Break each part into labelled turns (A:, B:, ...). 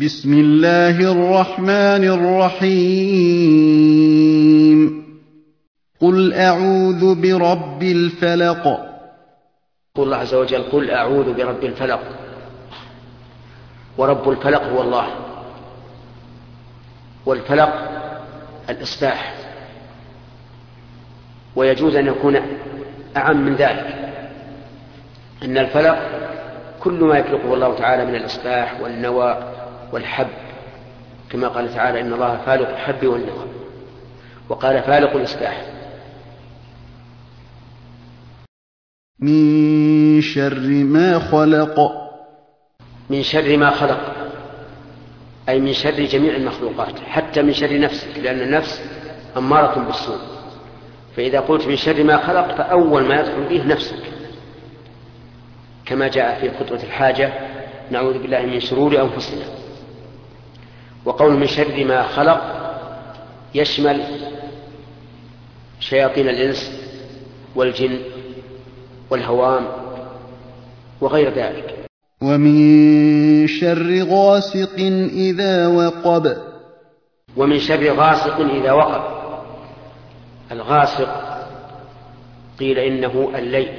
A: بسم الله الرحمن الرحيم. قل أعوذ برب الفلق.
B: قل الله عز وجل قل أعوذ برب الفلق. ورب الفلق هو الله. والفلق الإصباح. ويجوز أن يكون أعم من ذلك. أن الفلق كل ما يخلقه الله تعالى من الإصباح والنوى والحب كما قال تعالى إن الله فالق الحب والنوى وقال فالق الإصباح
A: من شر ما خلق.
B: من شر ما خلق أي من شر جميع المخلوقات حتى من شر نفسك لأن النفس أمارة بالسوء. فإذا قلت من شر ما خلق فأول ما يدخل به نفسك. كما جاء في خطبة الحاجة نعوذ بالله من شرور أنفسنا. وقول من شر ما خلق يشمل شياطين الإنس والجن والهوام وغير ذلك.
A: ومن شر غاسق إذا وقب.
B: ومن شر غاسق إذا وقب. الغاسق قيل إنه الليل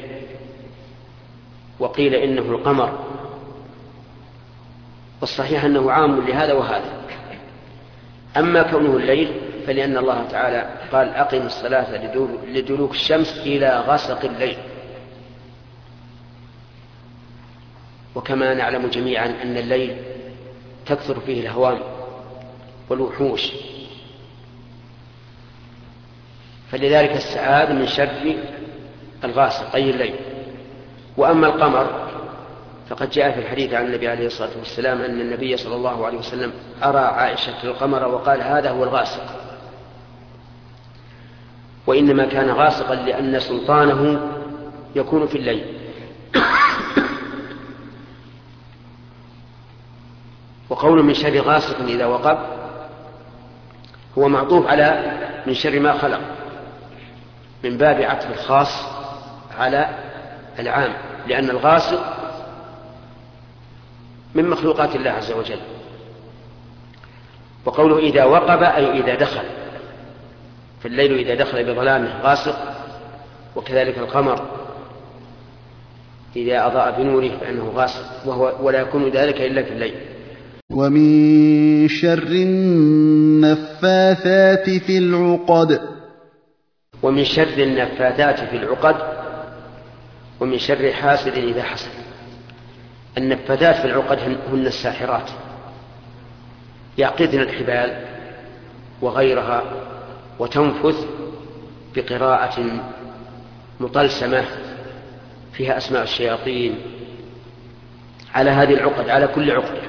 B: وقيل إنه القمر. والصحيح أنه عام لهذا وهذا. أما كونه الليل فلأن الله تعالى قال أقم الصلاة لدلوك الشمس إلى غسق الليل. وكما نعلم جميعا أن الليل تكثر فيه الهوام والوحوش. فلذلك السعادة من شر الغاسق أي الليل. وأما القمر فقد جاء في الحديث عن النبي عليه الصلاة والسلام أن النبي صلى الله عليه وسلم أرى عائشة القمر وقال هذا هو الغاسق. وإنما كان غاسقا لأن سلطانه يكون في الليل. وقول من شر غاسق إذا وقب هو معطوف على من شر ما خلق من باب عطف الخاص على العام لأن الغاسق من مخلوقات الله عز وجل. وقوله إذا وقب أي إذا دخل. فالليل إذا دخل بظلامه غاسق وكذلك القمر إذا أضاء بنوره فإنه غاسق وهو ولا يكون ذلك إلا في الليل.
A: ومن شر النفاثات في العقد.
B: ومن شر النفاثات في العقد ومن شر حاسد إذا حسد. النفاثات في العقد هن الساحرات. يعقدن الحبال وغيرها وتنفث بقراءة مطلسمة فيها أسماء الشياطين على هذه العقد على كل عقدة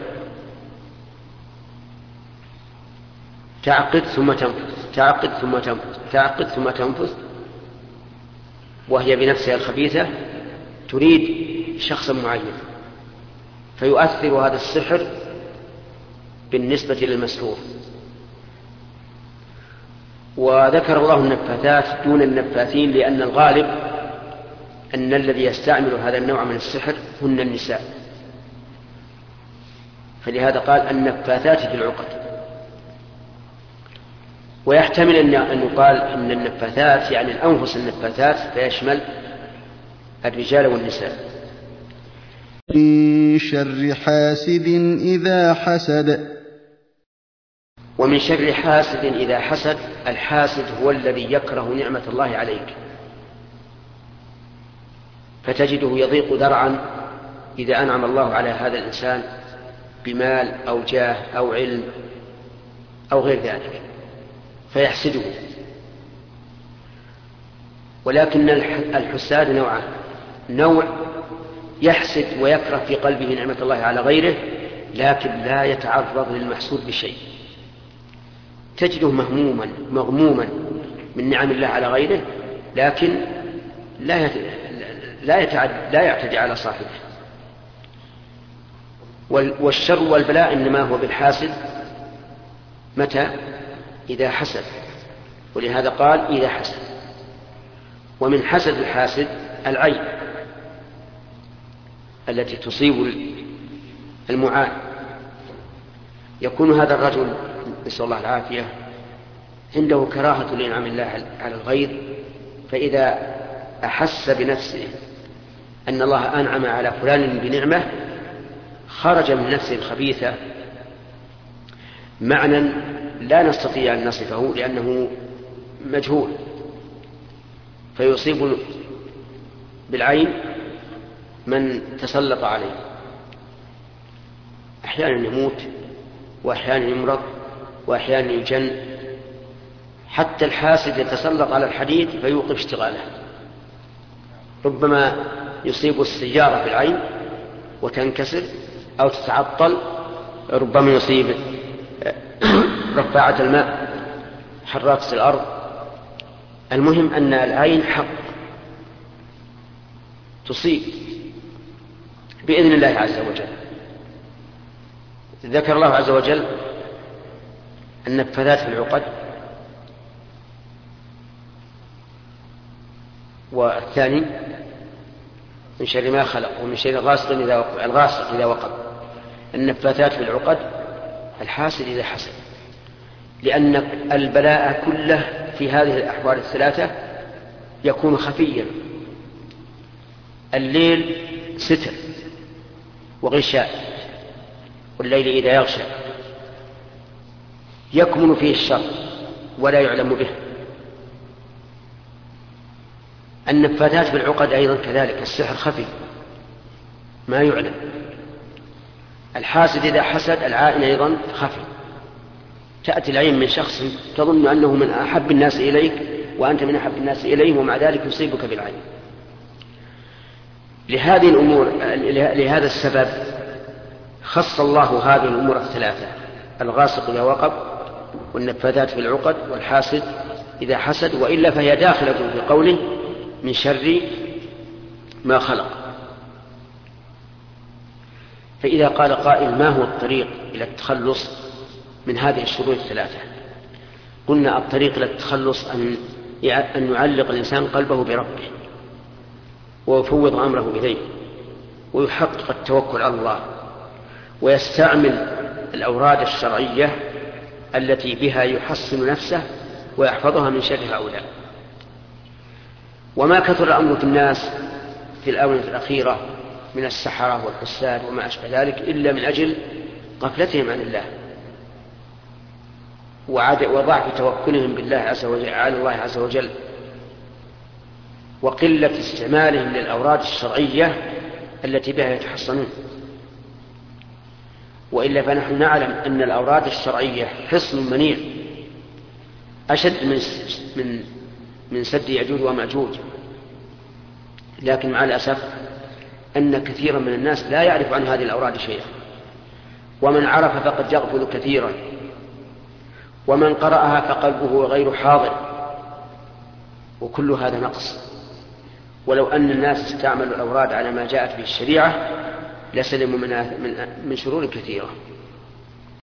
B: تعقد ثم تنفث تعقد ثم تنفث تعقد ثم تنفث وهي بنفسها الخبيثة تريد شخصا معين فيؤثر هذا السحر بالنسبة للمسحور. وذكر الله النفاثات دون النفاثين لأن الغالب أن الذي يستعمل هذا النوع من السحر هن النساء. فلهذا قال النفاثات في العقد. ويحتمل أن يقال إن النفاثات يعني الأنفس النفاثات فيشمل الرجال والنساء.
A: من شر حاسد إذا حسد.
B: ومن شر حاسد إذا حسد الحاسد هو الذي يكره نعمة الله عليك. فتجده يضيق ذرعا إذا أنعم الله على هذا الإنسان بمال أو جاه أو علم أو غير ذلك فيحسده. ولكن الحساد نوعان نوع يحسد ويكره في قلبه نعمة الله على غيره لكن لا يتعرض للمحسود بشيء. تجده مهموما مغموما من نعم الله على غيره لكن لا لا يتعد لا يعتدي على صاحبه. والشر والبلاء إنما هو بالحاسد. متى؟ إذا حسد. ولهذا قال إذا حسد. ومن حسد الحاسد العين. التي تصيب المعان. يكون هذا الرجل نسأل الله العافية عنده كراهة لإنعام الله على الغير فإذا أحس بنفسه أن الله أنعم على فلان بنعمة خرج من نفسه الخبيثة. معنى لا نستطيع أن نصفه لأنه مجهول. فيصيب بالعين من تسلط عليه. أحيانا يموت وأحيانا يمرض وأحيانا يجن. حتى الحاسد يتسلط على الحديد فيوقف اشتغاله. ربما يصيب السيارة بالعين وتنكسر أو تتعطل ربما يصيب رفاعة الماء حراقة الأرض. المهم أن العين حق تصيب. بإذن الله عز وجل. ذكر الله عز وجل النفاذات في العقد والثاني من شر ما خلق ومن شر غاسق إذا وقب الغاسق إذا وقب. النفاثات في العقد الحاسد إذا حسد لأن البلاء كله في هذه الأحوال الثلاثة يكون خفيا. الليل ستر. وغشاء والليل إذا يغشى. يكمن فيه الشر ولا يعلم به. النفاذات بالعقد أيضا كذلك السحر خفي ما يعلم. الحاسد إذا حسد العائن أيضا خفي. تأتي العين من شخص تظن أنه من أحب الناس إليك وأنت من أحب الناس إليه ومع ذلك يصيبك بالعين. لهذه الأمور لهذا السبب خص الله هذه الأمور الثلاثة الغاسق إذا وقب والنفاذات في العقد والحاسد إذا حسد وإلا فهي داخلة في قوله من شر ما خلق. فإذا قال قائل ما هو الطريق إلى التخلص من هذه الشرور الثلاثة؟ قلنا الطريق إلى التخلص أن أن يعلق الإنسان قلبه بربه. ويفوض أمره إليه ويحقق التوكل على الله ويستعمل الأوراد الشرعية التي بها يحصن نفسه ويحفظها من شر هؤلاء. وما كثر الأمر في الناس في الآونة الأخيرة من السحرة والحساد وما أشبه ذلك إلا من أجل غفلتهم عن الله وضعف توكلهم بالله عز وجل على الله عز وجل. وقلة استعمالهم للأوراد الشرعية التي بها يتحصنون. وإلا فنحن نعلم أن الأوراد الشرعية حصن منيع أشد من من من سد يأجوج ومأجوج. لكن مع الأسف أن كثيرا من الناس لا يعرف عن هذه الأوراد شيئا. ومن عرف فقد يغفل كثيرا. ومن قرأها فقلبه غير حاضر. وكل هذا نقص. ولو أن الناس استعملوا الأوراد على ما جاءت به الشريعة لسلموا من من شرور كثيرة.